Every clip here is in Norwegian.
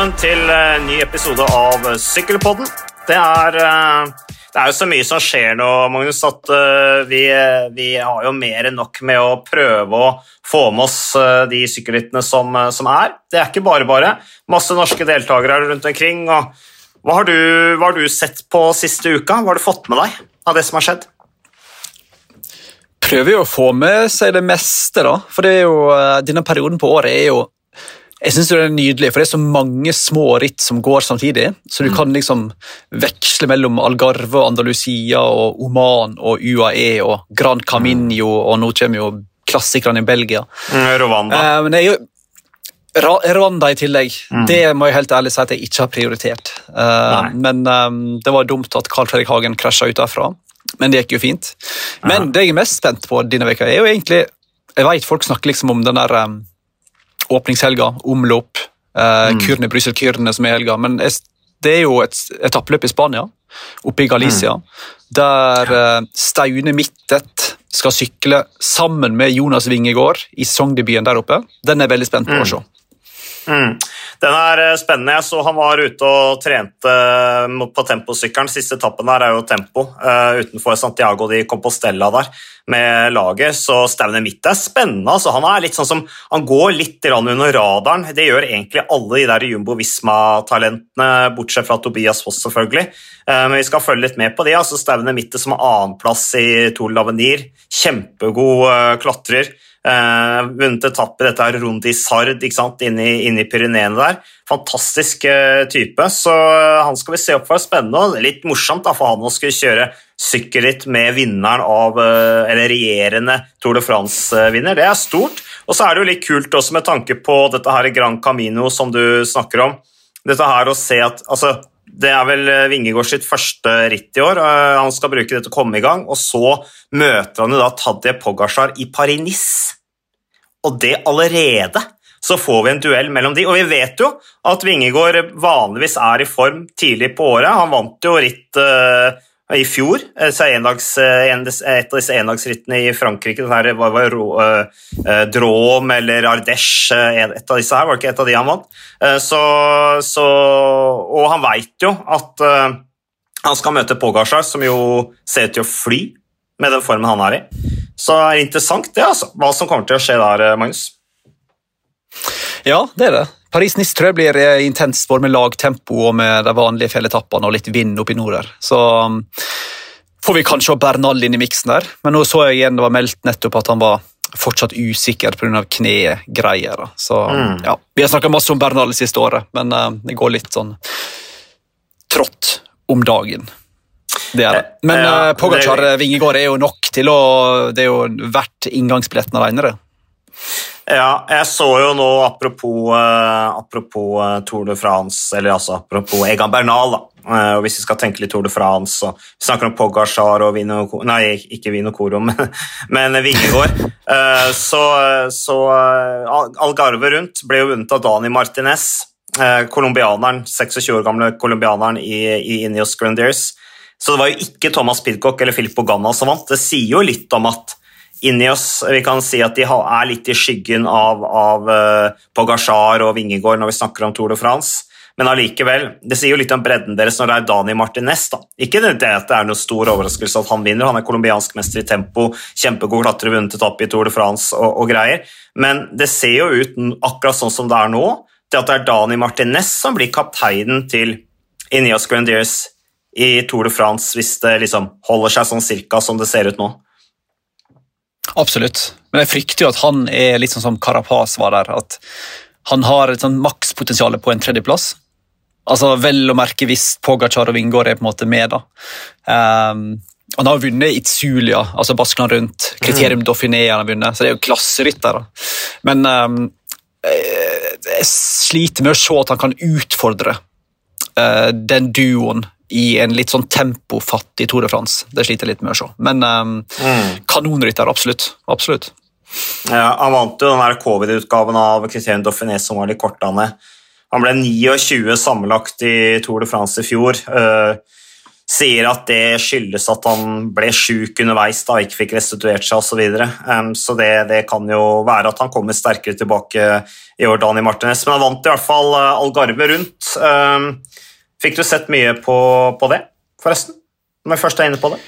velkommen til en ny episode av Sykkelpodden. Det er, eh, det er jo så mye som skjer nå, Magnus, at eh, vi, vi har jo mer enn nok med å prøve å få med oss eh, de sykkelrittene som, som er. Det er ikke bare bare. Masse norske deltakere rundt omkring. og hva har, du, hva har du sett på siste uka? Hva har du fått med deg av det som har skjedd? Prøver jo å få med seg det meste, da. For det er jo, denne perioden på året er jo jeg synes det er nydelig, for det er så mange små ritt som går samtidig. Så du mm. kan liksom veksle mellom Algarve, Andalusia, og Oman og UAE og Gran Camino, og nå kommer jo klassikerne i Belgia. Mm, Rwanda. Eh, men jeg, Rwanda i tillegg. Mm. Det må jeg helt ærlig si at jeg ikke har prioritert. Uh, men um, det var dumt at Carl Fredrik Hagen krasja ut derfra. Men det gikk jo fint. Men ja. det jeg er mest spent på denne veka er jo egentlig Jeg vet folk snakker liksom om den der um, åpningshelga, omlopp. Eh, mm. Kyrne, Brussel-Kyrne som er helga. Men det er jo et etappeløp i Spania, oppe i Galicia, mm. der eh, Staune Midtet skal sykle sammen med Jonas Wingegård i sesongdebuten der oppe. Den er jeg veldig spent på mm. å se. Mm. Den er eh, spennende. Jeg så han var ute og trente eh, på temposykkelen. Siste etappen der er jo tempo uh, utenfor Santiago de Compostela der med laget. Så stevnet mitt er spennende. Altså, han er litt sånn som, han går litt under radaren. Det gjør egentlig alle de der Jumbo Visma-talentene, bortsett fra Tobias Foss, selvfølgelig. Men vi skal følge litt med på de. Altså, stevnet mitt som annenplass i Tour Lavenir. Kjempegod klatrer. Uh, vunnet etapper dette her i Sard inne i, i Pyreneene der. Fantastisk uh, type, så uh, han skal vi se opp for. Spennende og litt morsomt da, for han å skulle kjøre sykkelritt med vinneren av Eller regjerende Tour de France-vinner. Det er stort. Og så er det jo litt kult også med tanke på dette her Gran Camino som du snakker om. Dette her å se at altså, det er vel Vingegård sitt første ritt i år. Han skal bruke det til å komme i gang. Og så møter han jo da Tadje Pogasjar i Paris-Nice. Og det allerede så får vi en duell mellom de. Og vi vet jo at Vingegård vanligvis er i form tidlig på året. Han vant jo ritt uh, i fjor, endags, en, et av disse endagsrittene i Frankrike. Det her var, var uh, Drôme eller Ardèche, et av disse her, var det ikke et av de han vant? Uh, så, så, og han veit jo at han skal møte Pogasjar, som jo ser ut til å fly med den formen han er i. Så det er interessant det, altså, hva som kommer til å skje der, eh, Magnus. Ja, det er det. Jeg blir eh, intenst både med lagtempo og med de vanlige fjelletappene og litt vind oppe i nord der. Så um, får vi kanskje Bernal inn i miksen der, men nå så jeg igjen det var meldt nettopp at han var fortsatt usikker pga. knegreier. Så mm. ja, Vi har snakka masse om Bernal det siste året, men uh, det går litt sånn trått om dagen. Det er det. Men ja, uh, Pogacar Vingegård er jo nok til å Det er jo verdt inngangsbilletten alene, det. Ja, jeg så jo nå, apropos, uh, apropos uh, Tour de France, eller altså apropos Egan Bernal, da. Uh, og hvis vi skal tenke litt Tour de France og Vi snakker om Pogacar og Vino Nei, ikke Vinocoro, men, men Vingegård. så så Algarve rundt ble jo vunnet av Dani Martinez, colombianeren, 26 år gamle colombianeren i, i Ineos Grandiers. Så det var jo ikke Thomas Pidcock eller Filippo Ganna som vant. Det sier jo litt om at inni oss vi kan si at de er litt i skyggen av, av uh, Pogasjar og Vingegård når vi snakker om Tour de France. Men allikevel, det sier jo litt om bredden deres når det er Dani Martinez. da. Ikke det at det er noen stor overraskelse at han vinner, han er colombiansk mester i tempo, kjempegod klatrer, vunnet etappe i Tour de France og, og, greier, men det ser jo ut akkurat sånn som det er nå, det at det er Dani Martinez som blir kapteinen til Ineos Grandiers i Tour de France hvis det liksom holder seg sånn cirka som det ser ut nå. Absolutt, men jeg frykter jo at han er litt sånn som Carapaz var der. At han har et sånn makspotensial på en tredjeplass. Altså, Vel å merke hvis Pogacar og Vingård er på en måte med. da. Um, han har vunnet Itzulia, altså Baskeland rundt. Kriterium mm. Dauphiné han har vunnet, så det er jo klasserytter. Men um, jeg sliter med å se at han kan utfordre uh, den duoen i en litt sånn tempofattig Tour de France. Det sliter jeg litt med å se. Men um, mm. kanonrytter, absolutt. absolutt. Ja, han vant jo den covid-utgaven av Criterion Dauphiné som var de kortene. Han ble 29 sammenlagt i Tour de France i fjor. Uh, sier at det skyldes at han ble sjuk underveis da, ikke fikk restituert seg osv. Så, videre. um, så det, det, kan jo være at han kommer sterkere tilbake i år, Dani Martinez. Men han vant i hvert fall uh, Algarve rundt. Um, fikk du sett mye på, på, det, forresten? Når jeg først er inne på det?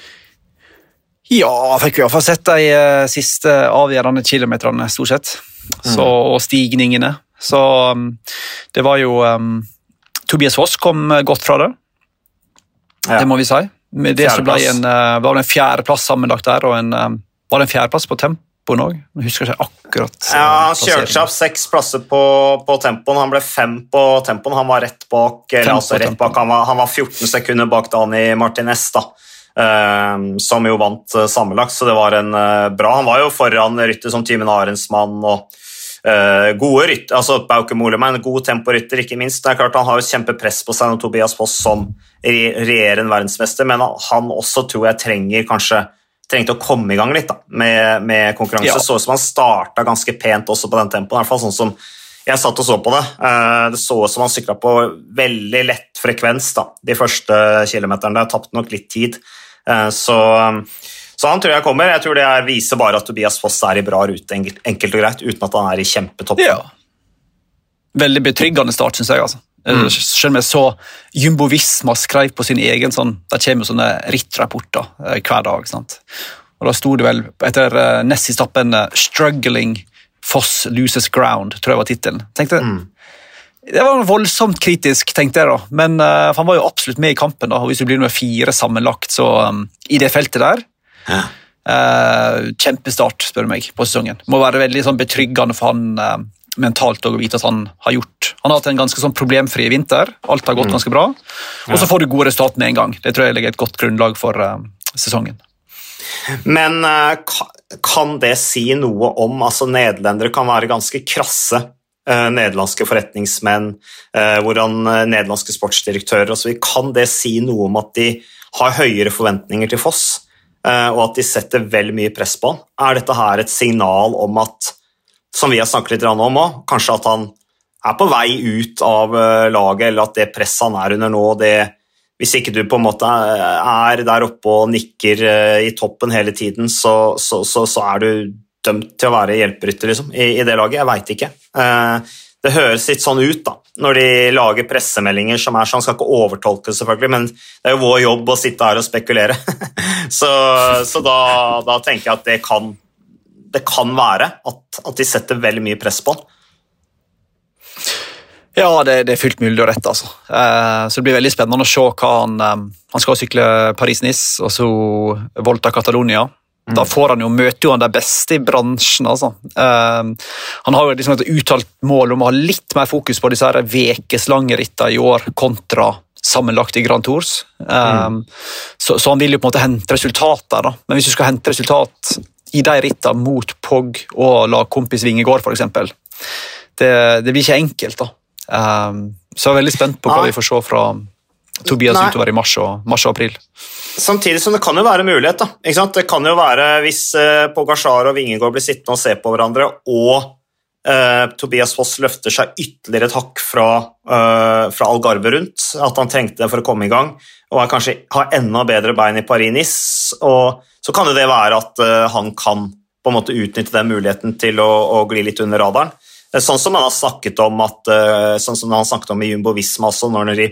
Ja, fikk i hvert fall sett de uh, siste avgjørende kilometerne, stort sett. Så, mm. og stigningene. Så um, det var jo um, Tobias Foss kom godt fra det. Ja. Det må vi si. Med det som ble en, uh, var det en fjerdeplass sammenlagt der, og en, var det en fjerdeplass på tempoen òg? Husker ikke akkurat. Uh, ja, Han kjørte seg opp seks plasser på, på, tempoen. Han ble fem på tempoen. Han var rett bak, eller, altså, rett bak han, var, han, var, 14 sekunder bak Dani Martinez, da. Uh, som jo vant sammenlagt, så det var en bra Han var jo foran rytter som Tymen Arensmann og Uh, gode rytter, altså Bauke Molemann, god temporytter, ikke minst. Det er klart Han har jo kjempepress på seg når Tobias Foss som regjerende verdensmester, men han også tror jeg trenger kanskje trengte å komme i gang litt da, med, med konkurranse. Ja. Så ut som han starta ganske pent også på den tempoen. i hvert fall sånn som jeg satt og så på det. Uh, det så ut som han sykla på veldig lett frekvens da, de første kilometerne. Tapte nok litt tid. Uh, så så han tror jeg kommer. Jeg tror det viser bare at Tobias Foss er i bra rute, enkelt og greit, uten at han er i kjempetopp. Ja. Veldig betryggende start, syns jeg. altså. Mm. Selv om jeg så Jumbo Visma skrev på sin egen sånn, Det kommer sånne rittrapporter eh, hver dag. sant? Og Da sto det vel etter uh, nest siste etappen 'Struggling Foss loses ground', tror jeg var tittelen. Mm. Det var voldsomt kritisk, tenkte jeg da. Men uh, han var jo absolutt med i kampen. da, og Hvis du blir nummer fire sammenlagt så um, i det feltet der, ja. Uh, kjempestart, spør du meg, på sesongen. Må være veldig sånn, betryggende for han mentalt å vite at han har gjort Han har hatt en ganske sånn problemfri vinter. Alt har gått mm. ganske bra. Og så får du gode resultat med en gang. Det tror jeg legger et godt grunnlag for uh, sesongen. Men kan det si noe om altså Nederlendere kan være ganske krasse nederlandske forretningsmenn, hvordan nederlandske sportsdirektører osv. Kan det si noe om at de har høyere forventninger til Foss? Og at de setter vel mye press på han. Er dette her et signal om at, som vi har snakket litt om òg, kanskje at han er på vei ut av eh, laget, eller at det presset han er under nå, det, hvis ikke du på en måte er der oppe og nikker eh, i toppen hele tiden, så, så, så, så er du dømt til å være hjelperytter liksom, i, i, det laget. Jeg veit ikke. Det høres litt sånn ut da, når de lager pressemeldinger som er sånn. Skal ikke overtolke selvfølgelig, men det er jo vår jobb å sitte her og spekulere. så da, da, tenker jeg at det kan, det kan være at, at, de setter veldig mye press på han. Ja, det, det, er fullt mulig å rette. altså. Eh, så Det blir veldig spennende å se hva han eh, Han skal sykle Paris-Nice og så Volta Catalonia. Mm. Da får han jo, møter jo han de beste i bransjen. altså. Eh, han har jo liksom et uttalt mål om å ha litt mer fokus på disse ukeslange rittene i år kontra sammenlagt i Grand Tours. Uh, mm. så, så, han vil jo på en måte hente resultater. da. Men hvis du skal hente resultat i de rittene mot Pog og la kompis Vingegård, f.eks., det, det blir ikke enkelt. da. Um, så jeg er veldig spent på hva vi får se fra Tobias Nei. utover i mars og, mars og, april. Samtidig som det kan jo være mulighet. da. Det kan jo være Hvis uh, Pogasjar og Vingegård blir sittende og se på hverandre, og uh, Tobias Foss løfter seg ytterligere et hakk fra, uh, fra Algarve rundt, at han trengte det for å komme i gang, og kanskje har enda bedre bein i Paris-Nice, så kan det være at uh, han kan på en måte utnytte den muligheten til å, å gli litt under radaren. Sånn som han har snakket om at, sånn som han snakket om i Jumbo Visma også, når de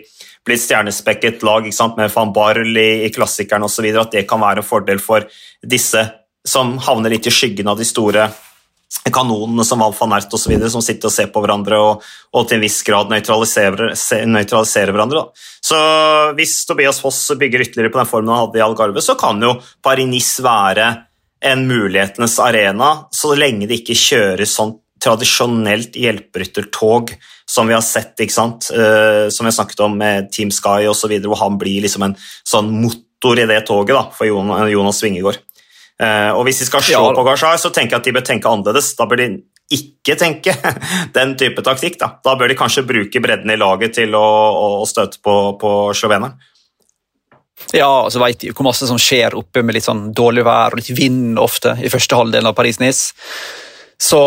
blir et stjernespekket lag med van Barl i, i klassikeren osv. At det kan være en fordel for disse som havner litt i skyggen av de store kanonene som Val van Ert osv., som sitter og ser på hverandre og, og til en viss grad nøytraliserer, nøytraliserer hverandre. Da. Så Hvis Tobias Foss bygger ytterligere på den formen han hadde i Algarve, så kan jo Paris-Nice være en mulighetenes arena, så lenge det ikke kjøres sånn tradisjonelt hjelperyttertog som vi har sett, ikke sant? Uh, som har snakket om med Team Sky osv., hvor han blir liksom en sånn motor i det toget da, for Jonas Svingegård. Uh, og Hvis de skal se på Gashar, så tenker jeg at de bør tenke annerledes. Da bør de ikke tenke den type taktikk. Da, da bør de kanskje bruke bredden i laget til å, å støte på, på sloveneren. Ja, og så vet de jo hvor masse som skjer oppe med litt sånn dårlig vær og litt vind ofte i første halvdel av Paris-Nice. Så,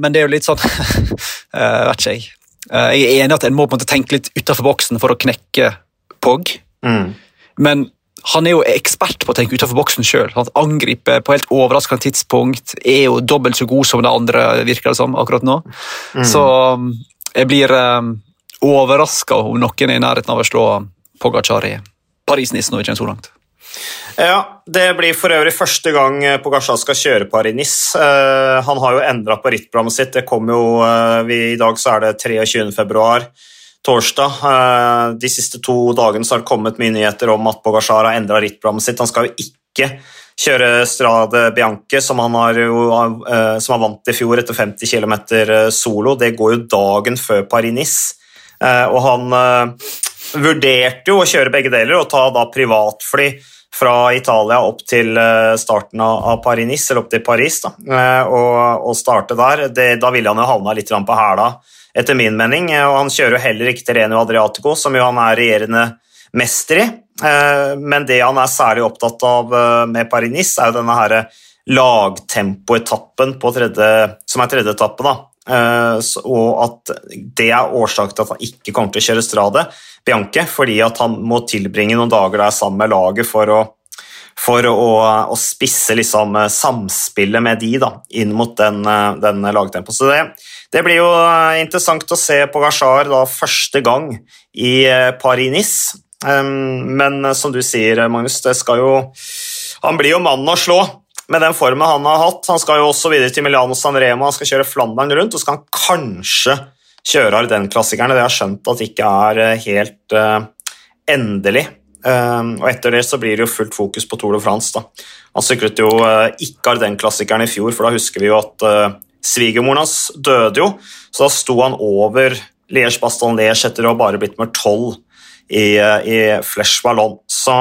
men det er jo litt sånn uh, Vet ikke jeg. Uh, jeg er enig at en må på en måte tenke litt utenfor boksen for å knekke POG. Mm. men han er jo ekspert på å tenke utenfor boksen sjøl. Angriper på helt overraskende tidspunkt. Er jo dobbelt så god som de andre, virker det som, akkurat nå. Mm. Så um, jeg blir um, overraska om noen er i nærheten av å slå Pogacar i Paris-Nice når vi kommer så langt. Ja, Det blir for øvrig første gang Pogacar skal kjøre Paris-Nice. Uh, han har jo endra på rittprogrammet sitt. Det kom jo, uh, vi, I dag så er det 23. torsdag. Uh, de siste to dagene så har det kommet mye nyheter om at Pogacar har endra rittprogrammet sitt. Han skal jo ikke kjøre Strade Bianche, som han har, jo, som han vant i fjor etter 50 km solo. Det går jo dagen før Paris-Nice. Og han vurderte jo å kjøre begge deler og ta da privatfly fra Italia opp til eh, starten av Paris-Nice, eller opp til Paris, da, eh, og, og starte der. Det, da ville han jo havna litt på hæla, etter min mening. Og han kjører jo heller ikke Terrenio Adriatico, som jo han er regjerende mester i. Eh, men det han er særlig opptatt av med Paris-Nice, er jo denne her lagtempoetappen tredje, som er tredje etappe. da, og at det er årsaken til at han ikke kommer til å kjøre Strade. Bianche, fordi at han må tilbringe noen dager der sammen med laget for å, for å, å spisse liksom, eh, samspillet med de da, inn mot den, eh, den lagtempoen. Så det, det, blir jo eh, interessant å se på Gashar første gang i Paris-Nice. Um, men som du sier, Magnus, jo Han blir jo mannen å slå med den formen han har hatt. Han skal jo også videre til Milano San Remo, han skal kjøre Flandern rundt, og skal han kanskje kjøre Arden-klassikerne. Det har jeg skjønt at det ikke er helt endelig. Uh, og etter det så blir det jo fullt fokus på Tour de France. da. Han syklet jo uh, ikke Arden-klassikeren i fjor, for da husker vi jo at uh, svigermoren hans døde jo, så da sto han over Liège Baston Liège etter å ha bare blitt nummer tolv i, i Flesh Ballon. Så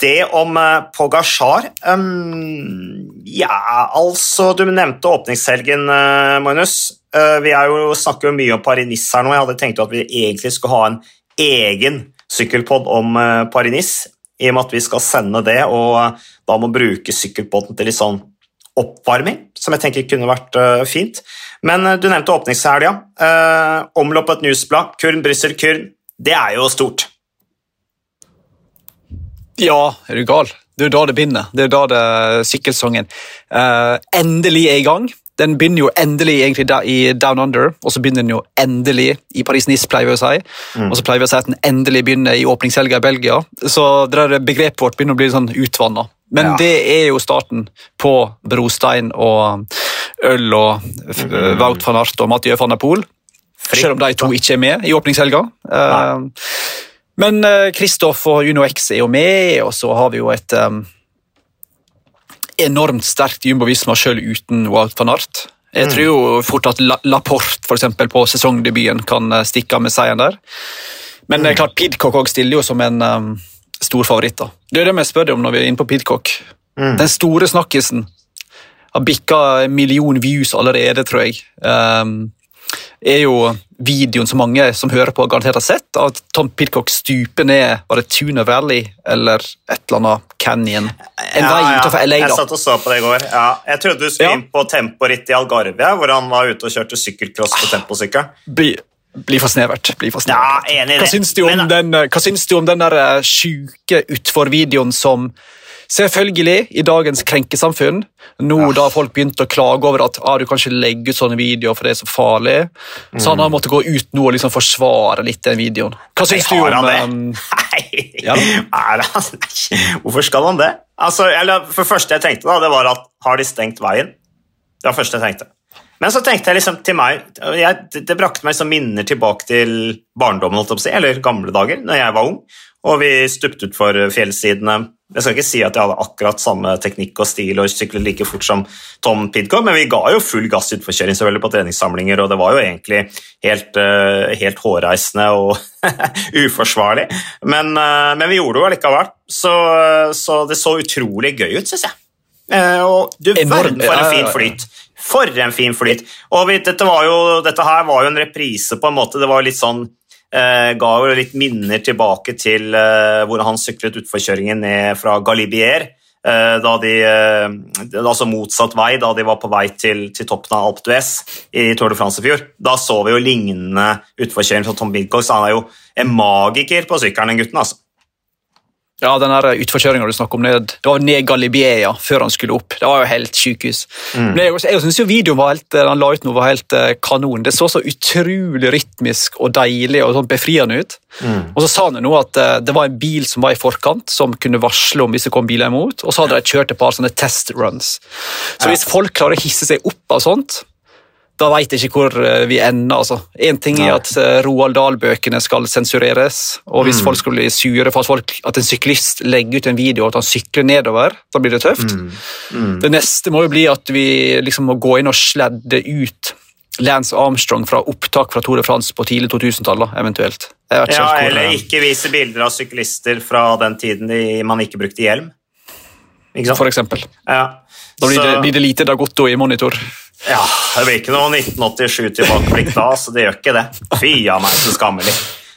det om Pogasjar um, Ja, altså Du nevnte åpningshelgen, Magnus. Uh, vi jo, snakker jo mye om Paris-Nice her nå. Jeg hadde tenkt at vi egentlig skulle ha en egen sykkelpod om eh, Paris-Nice, i og med at vi skal sende det, og eh, da må bruke sykkelpodden til litt sånn oppvarming, som jeg tenker kunne vært fint. Men du nevnte åpningshelga. Uh, omlopp newsblad. Kurn, Brussel, Kurn. Det er jo stort. Ja, er du gal? Det er jo da det begynner. Det er jo da det sykkelsongen uh, endelig er i gang. Den begynner jo endelig egentlig i Down Under, og så begynner den jo endelig i Paris-Nice, pleier vi å si. Mm. Og så pleier vi å si at den endelig begynner i åpningshelga i Belgia. Så det der begrepet vårt begynner å bli sånn utvanna. Men ja. det er jo starten på brostein og øl og mm. Wout van Art og Mathieu van der Poel. Selv om de to ikke er med i åpningshelga. Uh, men Kristoff uh, og Uno X er jo med, og så har vi jo et um, enormt sterkt Jumbo-Visma sjøl uten Wout van Art. Jeg mm. tror jo fort at Laporte for eksempel, på sesongdebuten kan eh, stikke av med seieren der. Men mm. klart Pidcock også stiller jo som en um, stor favoritt. da. Det er det vi spør deg om når vi er inne på Pidcock. Mm. Den store snakkisen har bikka en million views allerede, tror jeg. Um, er jo videoen som mange som hører på, garantert har sett, at Tom Pidcock stuper ned var det Tuna Valley eller et eller annet canyon. En ja, vei utenfor LA, da. Jeg satt og så på det i går. Ja, jeg trodde du skulle ja. inn på temporitt i Algarve, hvor han var ute og kjørte sykkelcross på temposykkel. Blir bli for snevert. Bli for snevert. Ja, enig i det. Hva syns du om Men, den, hva syns du om den der eh, sjuke utfor-videoen som Selvfølgelig, i dagens krenkesamfunn, nå ja. da folk begynte å klage over at ah, du kan ikke legge ut sånne videoer for det er så farlig, mm. så han har måttet gå ut nå og liksom forsvare litt den videoen. Hva syns du om det? Um, Nei, ja. hvorfor skal han det? Altså, eller, for det første jeg tenkte, da, det var at har de stengt veien? Det var det første jeg tenkte. Men så tenkte jeg liksom til meg jeg, Det brakte meg liksom minner tilbake til barndommen, eller gamle dager, når jeg var ung, og vi stupte utfor fjellsidene jeg skal ikke si at jeg hadde akkurat samme teknikk og stil og syklet like fort som Tom Pidcock, men vi ga jo full gass utforkjøring selvfølgelig på treningssamlinger, og det var jo egentlig helt, uh, helt hårreisende og uforsvarlig. Men, uh, men, vi gjorde det jo allikevel, så, så, det så utrolig gøy ut, syns jeg. Uh, og du verden for en fin flyt! For en fin flyt! Og dette, jo, dette her var jo en reprise, på en måte. Det var litt sånn Eh, ga jo litt minner tilbake til eh, hvor han syklet utforkjøringen ned fra Galibier. Eh, da de, altså motsatt vei, da de var på vei til, til toppen av Alpe d'Huez i Tour de France i fjor. Da så vi jo lignende utforkjøring fra Tom Bidcock, han er jo en magiker på sykkelen, den gutten. altså. Ja, den utforkjøringa du snakker om, ned, det var ned Galibiea før han skulle opp. Det var jo helt sjukehus. Mm. Men jeg, jeg syns videoen var helt, han la ut noe var helt uh, kanon. Det så så utrolig rytmisk og deilig og sånn befriende ut. Mm. Og så sa han jo nå at uh, det var en bil som var i forkant, som kunne varsle om hvis det kom biler imot. Og så hadde de kjørt et par sånne test runs. Så hvis folk klarer å hisse seg opp av sånt, da veit jeg ikke hvor eh, vi ender. altså. Én ting er at uh, Roald Dahl-bøkene skal sensureres, og hvis mm. folk skal bli sure for at, folk, at, en syklist legger ut en video at han sykler nedover, da blir det tøft. Mm. Mm. Det neste må jo bli at vi liksom må gå inn og sledde ut Lance Armstrong fra opptak fra Tour de France på tidlig 2000-tallet, eventuelt. ja, Eller ikke vise bilder av syklister fra den tiden man ikke brukte hjelm. Ikke? For eksempel. Ja. Da blir, Så... det, blir det lite Dagotto i monitor. Ja, det blir ikke noe 1987 tilbakeblikk da, så det gjør ikke det. Fy a meg, så skammelig.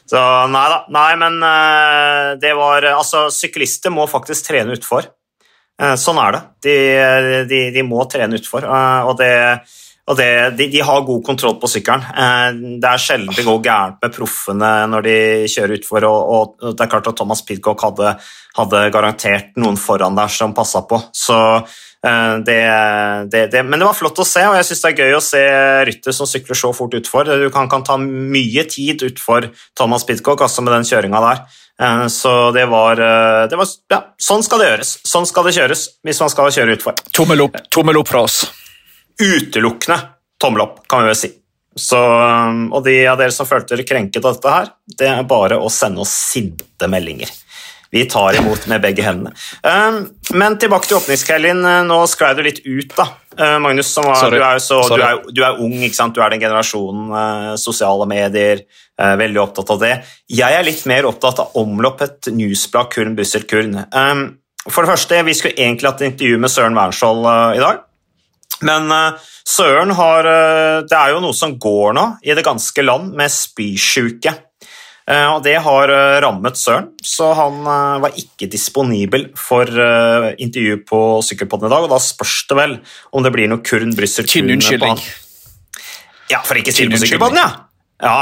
Så nei da. Nei, men uh, det var Altså, syklister må faktisk trene utfor. Uh, sånn er det. De, de, de må trene utfor, uh, og det og det, de, de, har god kontroll på sykkelen. det er sjelden det går gærent med proffene når de kjører utfor. Og, og, det er klart at Thomas Pidcock hadde, hadde garantert noen foran der som passa på. Så Eh, det, det, det, men det var flott å se, og jeg syns det er gøy å se rytter som sykler så fort utfor. Du kan, kan ta mye tid utfor Thomas Pitcock, altså med den kjøringa der. Eh, så det var, eh, det var, Ja, sånn skal det gjøres. Sånn skal det kjøres hvis man skal kjøre utfor. Tommel opp, tommel opp fra oss. Utelukkende tommel opp, kan vi vel si. Så, og de av dere som følte dere krenket av dette her, det er bare å sende oss sinte meldinger vi tar imot med begge hendene. Um, men tilbake til åpningskvelden. Uh, nå sklei du litt ut, da. Uh, Magnus, var, du, er så, du, er, du, er, ung, ikke sant? du er den generasjonen uh, sosiale medier, veldig opptatt av det. Jeg er litt mer opptatt av omloppet newsblad Kurn Bussel Kurn. Um, for det første, vi skulle egentlig hatt et intervju med Søren Wernskjold i dag. Men Søren har Det er jo noe som går nå i det ganske land med spysjuke. Eh, og det har eh, rammet Søren, så han eh, var ikke disponibel for intervju på Sykkelpodden i dag. Og da spørs det vel om det blir noe Kurn Brussel Tynn unnskyldning. Ja, for ikke stille på Sykkelpodden, ja. Ja,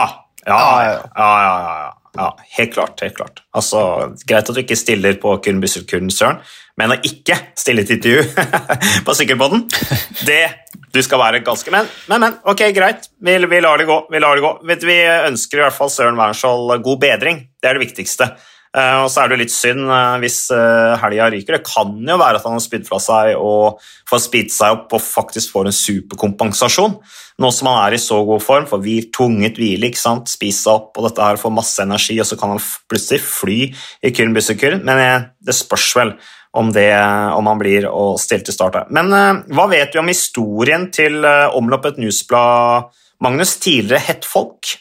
ja, ja. ja, ja, ja. helt klart. helt klart. Altså, Greit at du ikke stiller på Kurn Brussel Kurn, Søren, men å ikke stille til intervju på Sykkelpodden, det du skal være ganske Men, men, men ok, greit. Vi, vi, lar det gå. Vi lar det gå. Vi ønsker i hvert fall Søren Wernskjold god bedring. Det er det viktigste. Uh, og så er det litt synd uh, hvis uh, helga ryker. Det kan jo være at han har spydd fra seg og får spidd seg opp og faktisk får en superkompensasjon. Nå som han er i så god form, får hvil, tvunget hvile, ikke sant? spise seg opp og dette her får masse energi, og så kan han plutselig fly i Kyrn Bussekyrn. Men det spørs vel om, det, om han blir og stilt til start. Men uh, hva vet du om historien til uh, Omloppet Newsblad, Magnus? Tidligere hett folk?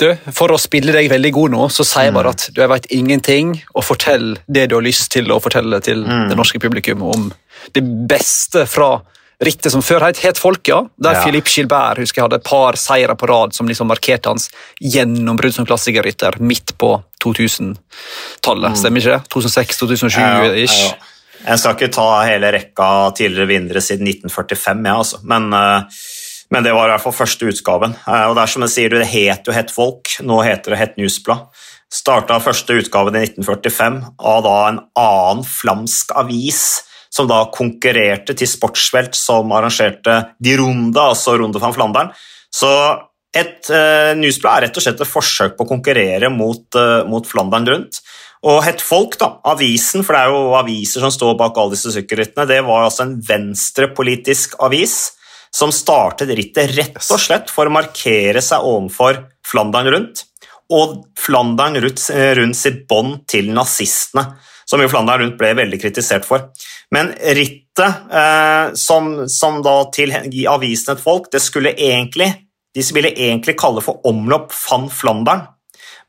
Du, For å spille deg veldig god nå, så sier jeg bare mm. at du jeg vet ingenting, og fortell det du har lyst til å fortelle til mm. det norske publikum om det beste fra rittet som før het, het Folka, der ja. Philippe Gilbert husker jeg hadde et par seire på rad som liksom markerte hans gjennombrudd som klassikerrytter midt på 2000-tallet. Mm. Stemmer ikke det? 2006-2007-ish. Ja, ja, jeg skal ikke ta hele rekka tidligere vinnere siden 1945, ja, altså. men, uh, men, det var i hvert fall første utgaven. Uh, og det er som jeg sier, det het jo Het Folk, nå heter det Het Newsblad. Starta første utgaven i 1945 av da en annen flamsk avis som da konkurrerte til Sportsvelt, som arrangerte de Runde, altså Runde van Flandern. Så et uh, newsblad er rett og slett et forsøk på å konkurrere mot, uh, mot Flandern rundt. Og Het Folk, da, avisen, for det er jo aviser som står bak alle disse sykkelrittene, det var altså en venstrepolitisk avis som startet rittet rett og slett for å markere seg overfor Flandern rundt, og Flandern rundt, rundt sitt bånd til nazistene som jo Flandern Rundt ble veldig kritisert for. Men rittet eh, som, som, da til avisen Et Folk, det skulle egentlig de ville egentlig kalle for Omlopp van Flandern,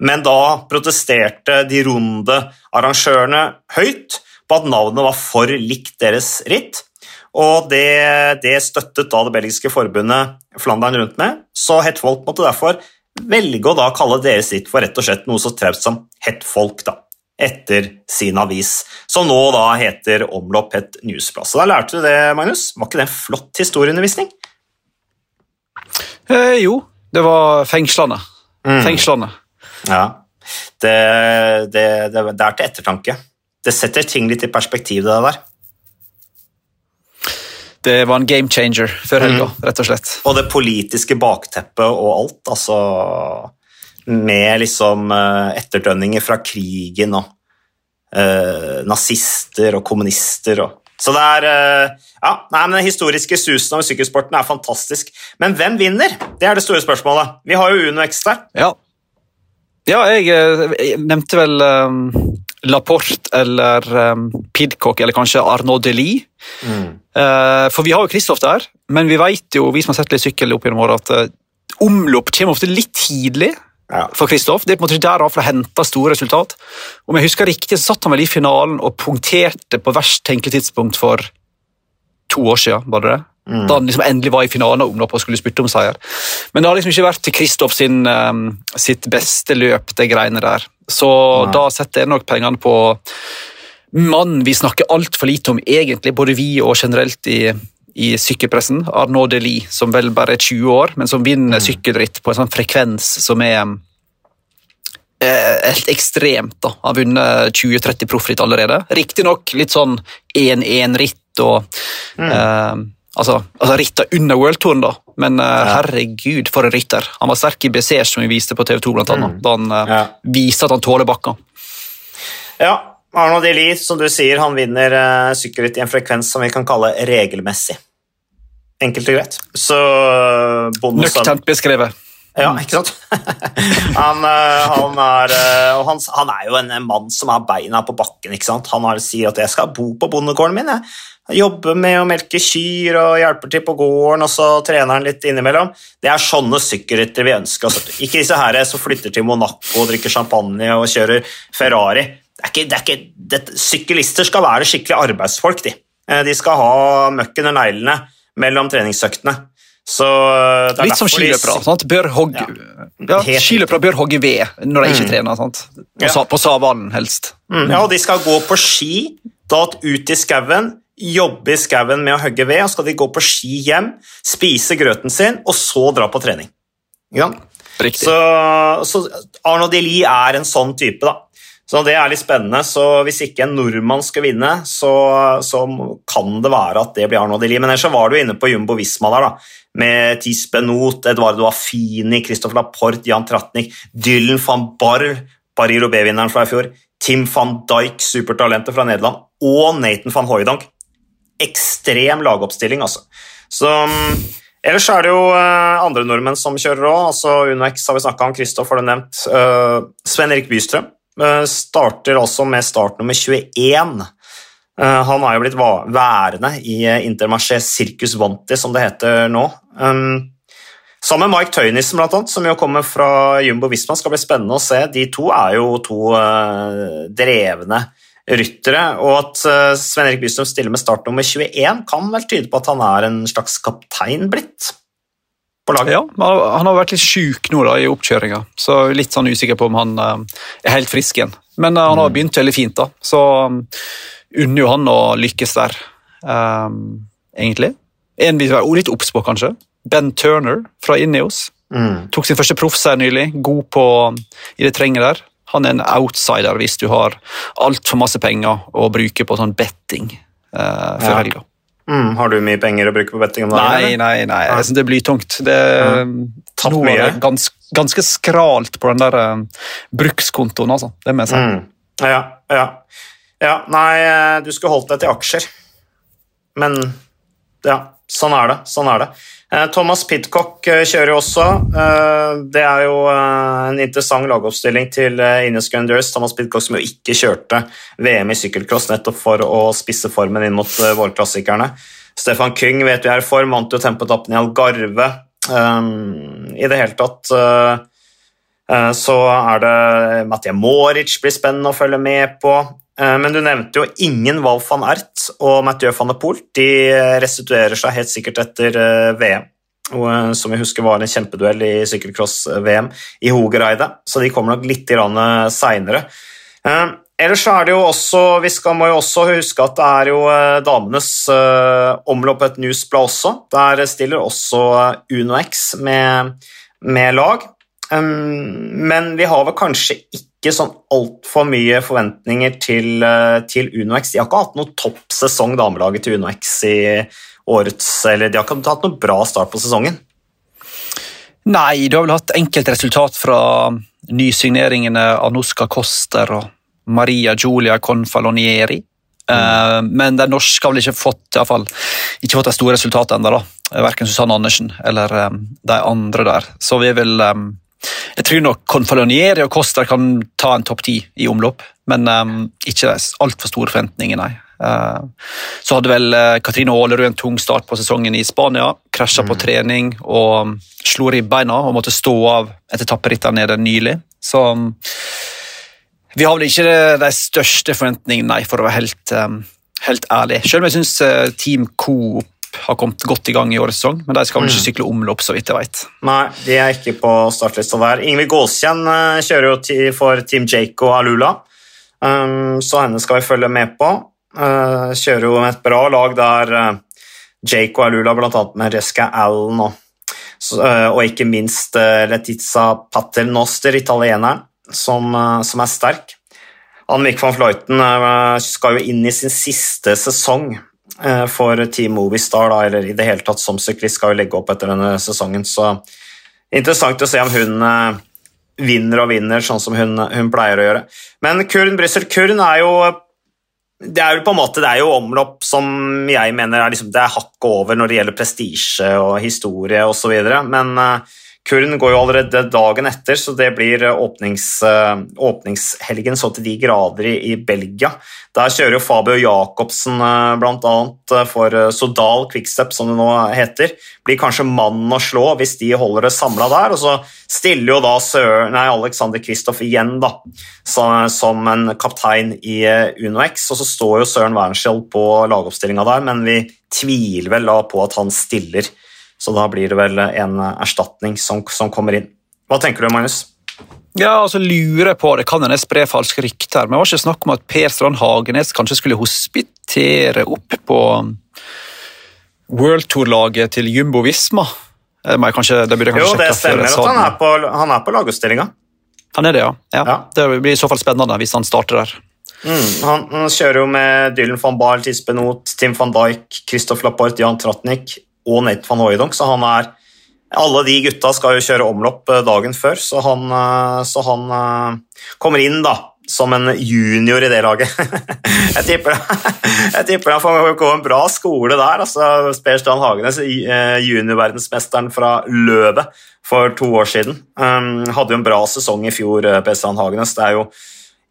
men da protesterte de runde arrangørene høyt på at navnet var for likt deres ritt. Og det, det støttet da det belgiske forbundet Flandern rundt med, så Het Folk måtte derfor velge å da kalle deres ritt for rett og slett noe så traust som Het Folk. da etter sin avis, som nå da heter Omlopp Newsplass. newsblad. Så da lærte du det, Magnus. Var ikke det en flott historieundervisning? Eh, jo, det var fengslende. Mm. Fengslende. Ja. det, det, det, det er til ettertanke. Det setter ting litt i perspektiv, det der. Det var en game changer før helga, mm. rett og slett. Og det politiske bakteppet og alt, altså Med liksom uh, etterdønninger fra krigen og uh, nazister og kommunister og Så det er uh, Ja, nei, men den historiske susen over sykkelsporten er fantastisk. Men hvem vinner? Det er det store spørsmålet. Vi har jo Uno X der. Ja. Ja, jeg, jeg nevnte vel um, Laporte eller um, Pidcock eller kanskje Arnaud Delis. Mm. Uh, for vi har jo Kristoff der, men vi vet jo, vi som har sett litt sykkel opp gjennom året, at omlopp kommer ofte litt tidlig ja. for Kristoff. Det er på en måte ikke der han henta store resultat. Om jeg husker riktig, så satt han vel i finalen og punkterte på verst tenkelig tidspunkt for to år siden, var det det? Mm. Da han liksom endelig var i finalen og omlopp og skulle spytte om seier. Men det har liksom ikke vært til Kristoff um, sitt beste løp, det greiene der. Så Nei. da setter jeg nok pengene på mannen vi snakker altfor lite om, egentlig, både vi og generelt i, i sykkelpressen. Arnaud Delis, som vel bare er 20 år, men som vinner mm. sykkelritt på en sånn frekvens som er eh, helt ekstremt. da. Han har vunnet 20-30 proffritt allerede. Riktignok litt sånn 1-1-ritt og mm. eh, Altså, altså ritter under worldtouren, da, men uh, herregud, for en rytter. Han var sterk i Besers, som vi viste på TV 2, blant annet, mm. da han eh, ja. viste at han tåler bakken. Ja, Arno Elise, som du sier, han vinner uh, sykkelritt i en frekvens som vi kan kalle regelmessig. Enkelt og greit. Så Nøkternt beskrevet. Ja, ikke sant? han, han, er, han, han, er jo en mann som har beina på bakken. ikke sant? Han har, sier at 'jeg skal bo på bondegården min'. Jeg jobber med å melke kyr og hjelper til på gården, og så trener han litt innimellom. Det er sånne sykkelryttere vi ønsker oss. Ikke disse her som flytter til Monaco og drikker champagne og kjører Ferrari. Er ikke, det er ikke, det, sykkelister skal være skikkelig arbeidsfolk. De, eh, de skal ha møkk under neglene mellom treningsøktene. Så eh, Litt som skiløpere. Sant? Bør hogge, ja. Ja, skiløpere bør hogge ved når de ikke mm. trener. Sant? På, ja. på savannen, helst. Mm. Ja, og de skal gå på ski, da ut i skauen jobbe i skauen med å hogge ved, og skal de gå på ski hjem, spise grøten sin, og så dra på trening. Ja. Så, så Arno Deli er en sånn type, da. Så det er litt spennende. Så hvis ikke en nordmann skal vinne, så, så kan det være at det blir Arno Deli. Men ellers så var du inne på Jumbo Visma der, da. Med Tis Not, Eduardo Affini, Christopher Laporte, Jan Tratnik, Dylan van Barr, Bariro B-vinneren fra i fjor, Tim van Dijk, supertalentet fra Nederland, og Nathan van Hooydonk ekstrem lagoppstilling, altså. Så Ellers er det jo uh, andre nordmenn som kjører òg. Altså, UnoX har vi snakka om, Kristoff har du nevnt. Uh, Sven Erik Bystrøm starter også med start nummer 21. han har jo blitt værende i Intermarché Circus Vanti, som det heter nå. Um, sammen med Mike Tøynissen, blant annet, som jo kommer fra Jumbo Visma. Skal bli spennende å se. De to er jo to drevne ryttere. Og at uh, Sven Erik Bystrøm stiller med start nummer 21, kan vel tyde på at han er en slags kaptein blitt? På laget. Ja, han har vært litt sjuk nå da, i oppkjøringa, så litt sånn usikker på om han uh, er helt frisk igjen. Men uh, han har mm. begynt veldig fint, da, så um, unner jo han å lykkes der, um, egentlig. En vi være litt obs på, kanskje. Ben Turner fra Ineos. Mm. Tok sin første proffseier nylig, god på i det terrenget der. Han er en outsider hvis du har altfor masse penger å bruke på sånn betting uh, før ja. helga. Mm, har du mye penger å bruke på betting om dagen? Nei, nei, nei. Synes det blir tungt. Det mm. Tatt mye? Gans, ganske skralt på den der uh, brukskontoen, altså. Det må jeg si. Mm. Ja, ja. ja, nei, eh, du skulle holdt deg til aksjer. Men ja, sånn er det. Sånn er det. Eh, Thomas Pidcock eh, kjører jo også. Eh, det er jo en interessant lagoppstilling til Ines Grandeurs. Thomas Pidcock som jo ikke kjørte VM i sykkelcross nettopp for å spisse formen inn mot vårklassikerne. Stefan Kyng vet vi er i form, vant jo tempoetappen i Algarve. I det hele tatt så er det Mathieu Moric blir spennende å følge med på. Men du nevnte jo ingen Val van Ert og Mathieu van der Poel. De restituerer seg helt sikkert etter VM. Eh, som vi husker var en kjempeduell i sykkelcross-VM i Hogereide, så de kommer nok litt seinere. Eh, ellers er det jo også, Vi skal, må jo også huske at det er jo eh, damenes omlopp et newsblad også. Der stiller også UnoX med, med lag. Men vi har vel kanskje ikke ikke sånn altfor mye forventninger til, eh, til UnoX. De har ikke hatt noen toppsesong, damelaget til UnoX i årets Eller de har ikke hatt noen bra start på sesongen. Nei, du har vel hatt enkeltresultat fra nysigneringene Anuska Koster og Maria Giulia Confalonieri. Mm. Men den norske har vel ikke fått, i fall, ikke fått de store resultatene ennå. Verken Susanne Andersen eller de andre der. Så vi vil Jeg tror nok Confalonieri og Koster kan ta en topp ti i omlopp, men um, ikke altfor store forventninger, nei. Uh, så hadde vel uh, Katrine Aalerud en tung start på sesongen i Spania. Krasja mm. på trening og slo ribbeina og måtte stå av etter etapperittene nede nylig. Så um, vi har vel ikke de største forventningene, nei, for å være helt, um, helt ærlig. Selv om jeg syns uh, Team Coop har kommet godt i gang i årets sesong, men de skal vel ikke mm. sykle omlopp, så vidt jeg vet. Nei, de er ikke på startlista der. Ingvild Gåskjenn uh, kjører jo for Team Jake og Alula, um, så henne skal vi følge med på. Uh, kjører jo et bra lag der Jake og Alula, bl.a. med Reska Allen og, og ikke minst Letizia Paternoster, italieneren som, eh, som er sterk. Annemiek van Fleuten eh, skal jo inn i sin siste sesong eh, for Team Movistar, da, eller i det hele tatt som syklist skal jo legge opp etter denne sesongen. Så interessant å se om hun vinner og vinner, sånn som hun, hun pleier å gjøre. Men Kurn Brussel Kurn er jo det er jo på en måte, det er jo omlopp som jeg mener er, liksom, det er hakket over når det gjelder prestisje og historie osv., men uh, Kurn går jo allerede dagen etter, så det blir eh, åpnings, eh, åpningshelgen så til de grader i, i Belgia. Der kjører jo Fabio Jacobsen eh, bl.a. for Sodal Quickstep, som det nå heter. Blir kanskje mannen å slå hvis de holder det samla der. Og så stiller jo da Sør, nei, Alexander Kristoff igjen da, som, som, en kaptein i UnoX. Og så står jo Søren Wernskjold på lagoppstillinga der, men vi tviler vel da på at han stiller så da blir det vel en erstatning som, som kommer inn. Hva tenker du, Magnus? Ja, altså lurer jeg på, Det kan hende spre falske rykter, men det var ikke snakk om at Per Strand Hagenes kanskje skulle hospitere opp på World Tour-laget til Jumbo Visma? Men kanskje, det burde jeg kanskje jo, det stemmer at han er på, han er på lagutstillinga. Han er det, ja. ja. ja. Det blir i så fall spennende hvis han starter der. Mm, han, han, kjører jo med Dylan van Baal, Tispenot, Tim van Dijk, Christoph Laporte, Jan Tratnik og Nate van Hooydonk, så han er alle de gutta skal jo kjøre omlopp eh, dagen før, så han, eh, så han eh, kommer inn da, som en junior i det laget. jeg, tipper, jeg tipper han får gå en bra skole der. altså Per Strand Hagenes, juniorverdensmesteren fra Løvet for to år siden. Um, hadde jo en bra sesong i fjor, Per Strand Hagenes. Det er jo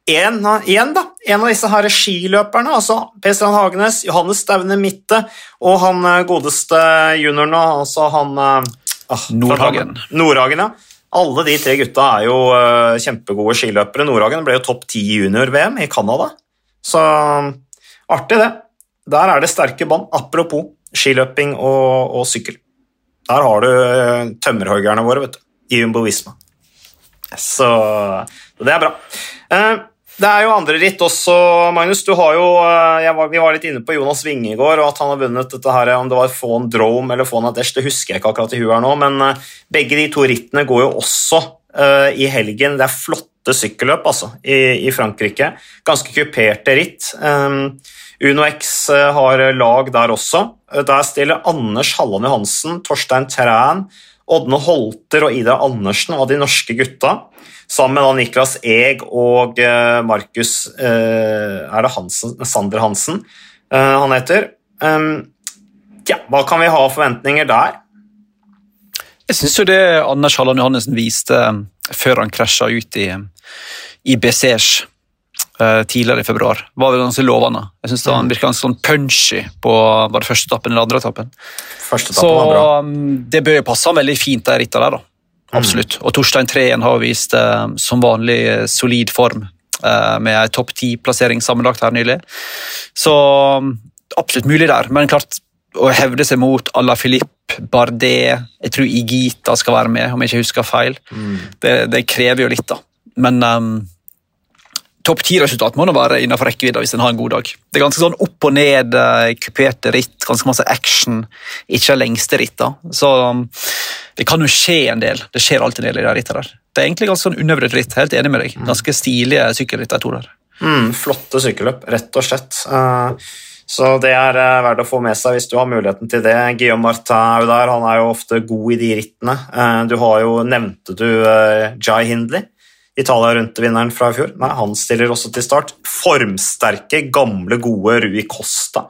en, igjen da, en av disse her skiløperne, altså Per Strand Hagenes, Johannes Staune Mitte og han eh, godeste junioren, altså han eh, ah, Nordhagen. Nordhagen, ja. Alle de tre gutta er jo uh, kjempegode skiløpere. Nordhagen ble jo topp ti junior-VM i Canada, så artig, det. Der er det sterke bånd. Apropos skiløping og, og, sykkel. Der har du uh, tømmerhoggerne våre, vet du, i Jumbo Visma. Så, så det er bra. Uh, det er jo andre ritt også, Magnus. Du har jo, eh, var, vi var litt inne på Jonas Winge i går, og at han har vunnet dette her, om det var Fawn Drome eller Fawn Adesh, det husker jeg ikke akkurat i huet her nå, men uh, begge de to rittene går jo også uh, i helgen. Det er flotte sykkelløp altså, i, i Frankrike. Ganske kuperte ritt. Um, Uno X uh, har lag der også. Der stiller Anders Halland Johansen, Torstein Træn, Ådne Holter og Ida Andersen av de norske gutta. Sammen med Niklas Eeg og eh, Markus eh, Er det Hansen, Sander Hansen eh, han heter? Ehm, ja, hva kan vi ha av forventninger der? Jeg syns jo det Anders Halland Johannessen viste før han krasja ut i, i Besers tidligere i februar, var vel ganske lovende. Jeg synes Han mm. virka ganske sånn punchy på var det første etappen eller andre etappen. Første etappen Så var bra. Um, det bør jo passe han veldig fint, det rittet der. da. Mm. Absolutt. Og Torstein Treen har vist eh, som vanlig eh, solid form eh, med en topp ti-plassering sammenlagt her nylig. Så mm, absolutt mulig der, men klart å hevde seg mot à la Philippe, Bardet Jeg tror Igita skal være med, om jeg ikke husker feil. Mm. Det, det, krever jo litt, da. Men um, topp ti-resultat må nå være innenfor rekkevidde hvis en har en god dag. Det er ganske sånn opp og ned, kuperte ritt, ganske masse action. Ikke lengste ritt, da. Så um, det kan jo skje en del. Det skjer alltid en del i de rittene der. Det er egentlig ganske sånn undervurdert ritt. Helt enig med deg. Ganske stilige sykkelritt, de to der. Mm, flotte sykkelløp, rett og slett. Uh, så det er uh, verdt å få med seg hvis du har muligheten til det. Guillaume Martin er jo der, han er jo ofte god i de rittene. Uh, du har jo, Nevnte du Jai Hindley? Italia rundt-vinneren fra i fjor. Nei, han stiller også til start. Formsterke, gamle, gode Rui Costa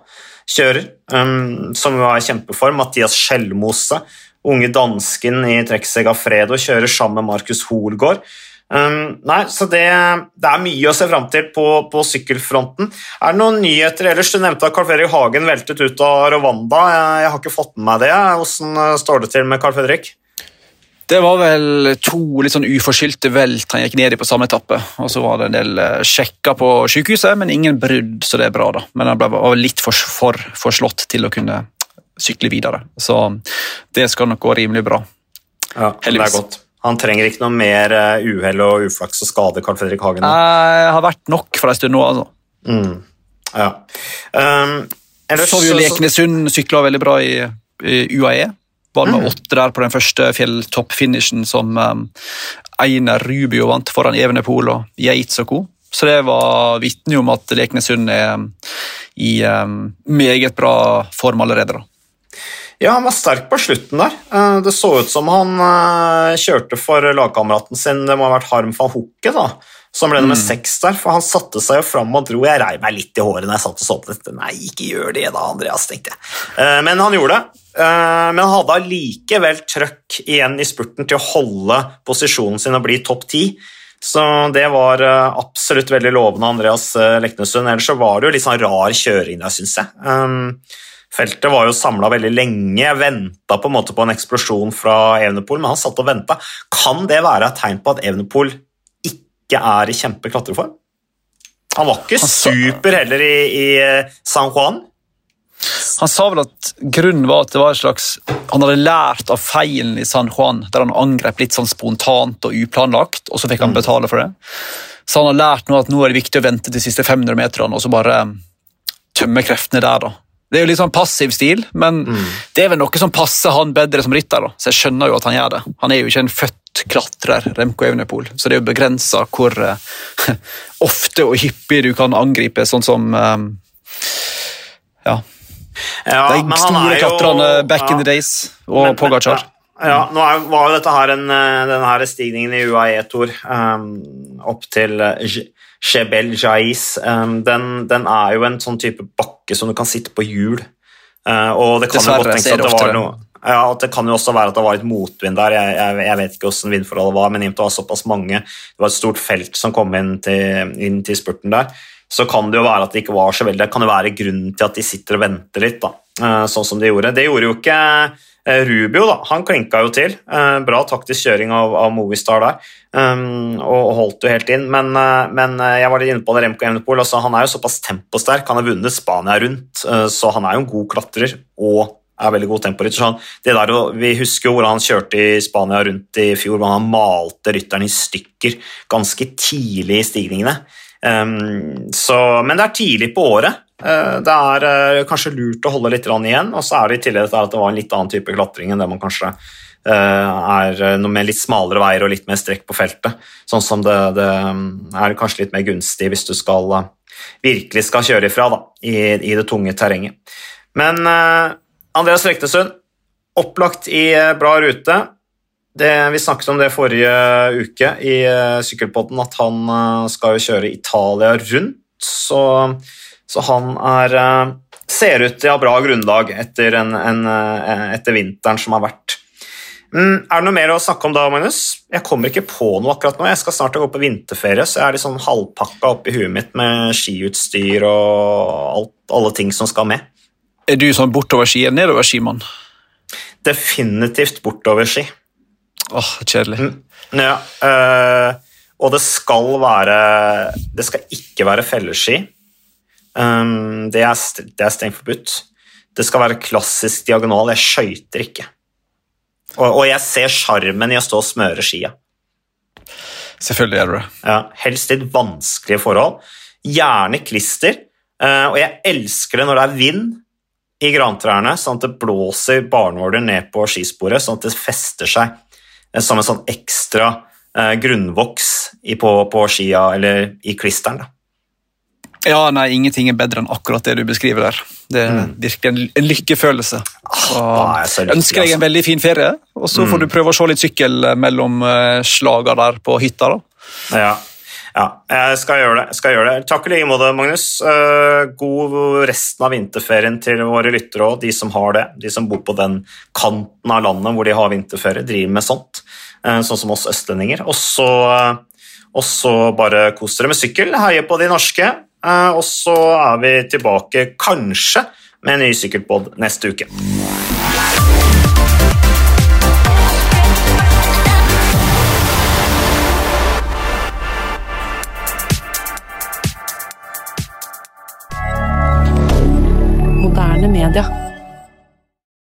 kjører, um, som jo er i kjempeform. Mathias Skjelmose, unge dansken i Trekseg Fredo, kjører sammen med Markus Hoelgaard. Um, nei, så det, det, er mye å se fram til på, på, sykkelfronten. Er det noen nyheter ellers? Du nevnte at Carl Fredrik Hagen veltet ut av Rwanda. Jeg, jeg har ikke fått med meg det. Hvordan står det til med Carl Fredrik? Det var vel to litt sånn uforskyldte velt han gikk ned i på samme etappe. Og så var det en del eh, sjekker på sykehuset, men ingen brudd, så det er bra. da. Men han ble, litt for, for, for slått til å kunne sykle videre. Så det skal nok gå rimelig bra. Ja, det er godt. Han trenger ikke noe mer eh, uhell og uflaks og skade, Carl Fredrik Hagen? Det har vært nok for en stund nå, altså. Mm. Ja. Um, ellers, så vi jo Leknesund sykla veldig bra i, i UAE. Var med mm. åtte der på den første fjelltoppfinishen som um, Einar Rubio vant foran Evenepool og Yates og co. Så det var vitne om at Leknesund er um, i um, meget bra form allerede. da. Ja, han var sterk på slutten der. Uh, det så ut som han uh, kjørte for lagkameraten sin, det må ha vært Harm van Hokke, da, som ble nummer mm. seks der. For han satte seg jo fram og dro. Jeg rei meg litt i håret når jeg satt og så på dette. Nei, ikke gjør det da, Andreas, tenkte jeg. Uh, men han gjorde det. Eh, men han hadde allikevel trøkk igjen i spurten til å holde posisjonen sin og bli topp ti. Så det var eh, absolutt veldig lovende, Andreas eh, Leknesund. Ellers så var det jo litt sånn rar kjøring der, syns jeg. Feltet var jo samla veldig lenge. Venta på en måte på en eksplosjon fra Evenepool, men han satt og venta. Kan det være et tegn på at Evenepool ikke er i kjempeklatreform? Han var ikke super heller i, i San Juan. Han sa vel at grunnen var at det var et slags Han hadde lært av feilen i San Juan, der han angrep litt sånn spontant og uplanlagt, og så fikk han mm. betale for det. Så han har lært nå at nå er det viktig å vente de siste 500 meterne og så bare tømme kreftene der. da. Det er jo litt sånn passiv stil, men mm. det er vel noe som passer han bedre som rytter. da. Så jeg skjønner jo at han gjør det. Han er jo ikke en født klatrer, Remco Evenepool, så det er jo begrensa hvor uh, ofte og hyppig du kan angripe, sånn som um, ja, ja, de store klatrerne back ja, in the days og Pogacar. Ja, nå er, var jo dette her en, eh, denne her stigningen i UAE-tor um, opp til Jebel eh, Jais. Den, den, er jo en sånn type bakke som du kan sitte på hjul. Uh, og det kan Dessverre, jo godt tenkes at det var noe ja, Det kan jo også være at det var et motvind der. Jeg, jeg, jeg vet ikke hvordan vindforholdet var, men i og med det var såpass mange Det var et stort felt som kom inn til, inn til spurten der så kan det jo være at det ikke var så veldig Det kan jo være grunnen til at de sitter og venter litt, da, eh, sånn som de gjorde. Det gjorde jo ikke eh, Rubio, da. Han klinka jo til. Eh, bra taktisk kjøring av, av Movistar der, og holdt jo helt inn. Men, men jeg var litt inne på det, Remco Evenepool. Altså, han er jo såpass temposterk. Han har vunnet Spania rundt, så han er jo en god klatrer. og er veldig god temporytter. Sånn, det der, vi husker jo hvordan han kjørte i Spania rundt i fjor, hvor han malte rytteren i stykker ganske tidlig i stigningene. Um, så, men det er tidlig på året. Uh, det er uh, kanskje lurt å holde litt igjen. Og så er det i tillegg at det var en litt annen type klatring enn det man kanskje uh, er noe med litt smalere veier og litt mer strekk på feltet. Sånn som det, det er kanskje litt mer gunstig hvis du skal virkelig skal kjøre ifra da, i, i det tunge terrenget. Men Andreas Rektesund, opplagt i bra rute. Det, vi snakket om det forrige uke i Sykkelpodden, at han skal jo kjøre Italia rundt. Så, så han er uh, ser ut til å ha bra grunnlag etter, en, en, etter vinteren som har vært. Mm, er det noe mer å snakke om da, Magnus? Jeg kommer ikke på noe akkurat nå. Jeg skal snart gå på vinterferie, så jeg er litt sånn halvpakka oppi huet mitt med skiutstyr og alt, alle ting som skal med. Er du sånn bortoverski eller nedoverskimann? Definitivt bortoverski. Åh, kjedelig. Mm, ja, øh, og det skal være Det skal ikke være felleski. Um, det, er, det er strengt forbudt. Det skal være klassisk diagonal. Jeg skøyter ikke. Og, og, jeg ser sjarmen i å stå og smøre skia. Selvfølgelig gjør du det. Ja, helst litt vanskelige forhold. Gjerne klister. Uh, og jeg elsker det når det er vind, i grantrærne, sånn at det blåser barnåler ned på skisporet, sånn at det fester seg eh, som en sånn ekstra uh, grunnvoks i, på, på, skia eller i klisteren. Da. Ja, nei, ingenting er bedre enn akkurat det du beskriver der. Det er mm. en, en lykkefølelse. Ah, jeg ønsker deg en altså. veldig fin ferie, og så mm. får du prøve å se litt sykkel mellom uh, slaga der på hytta. da. Ja, ja, jeg skal gjøre det. Skal gjøre det. Takk i like måte, Magnus. Eh, god resten av vinterferien til våre lyttere og de som har det. De som bor på den kanten av landet hvor de har vinterferie, driver med sånt. Eh, sånn som oss østlendinger. Så, og så bare kos dere med sykkel, heie på de norske. Eh, og så er vi tilbake kanskje med en ny sykkelpod neste uke. D'accord.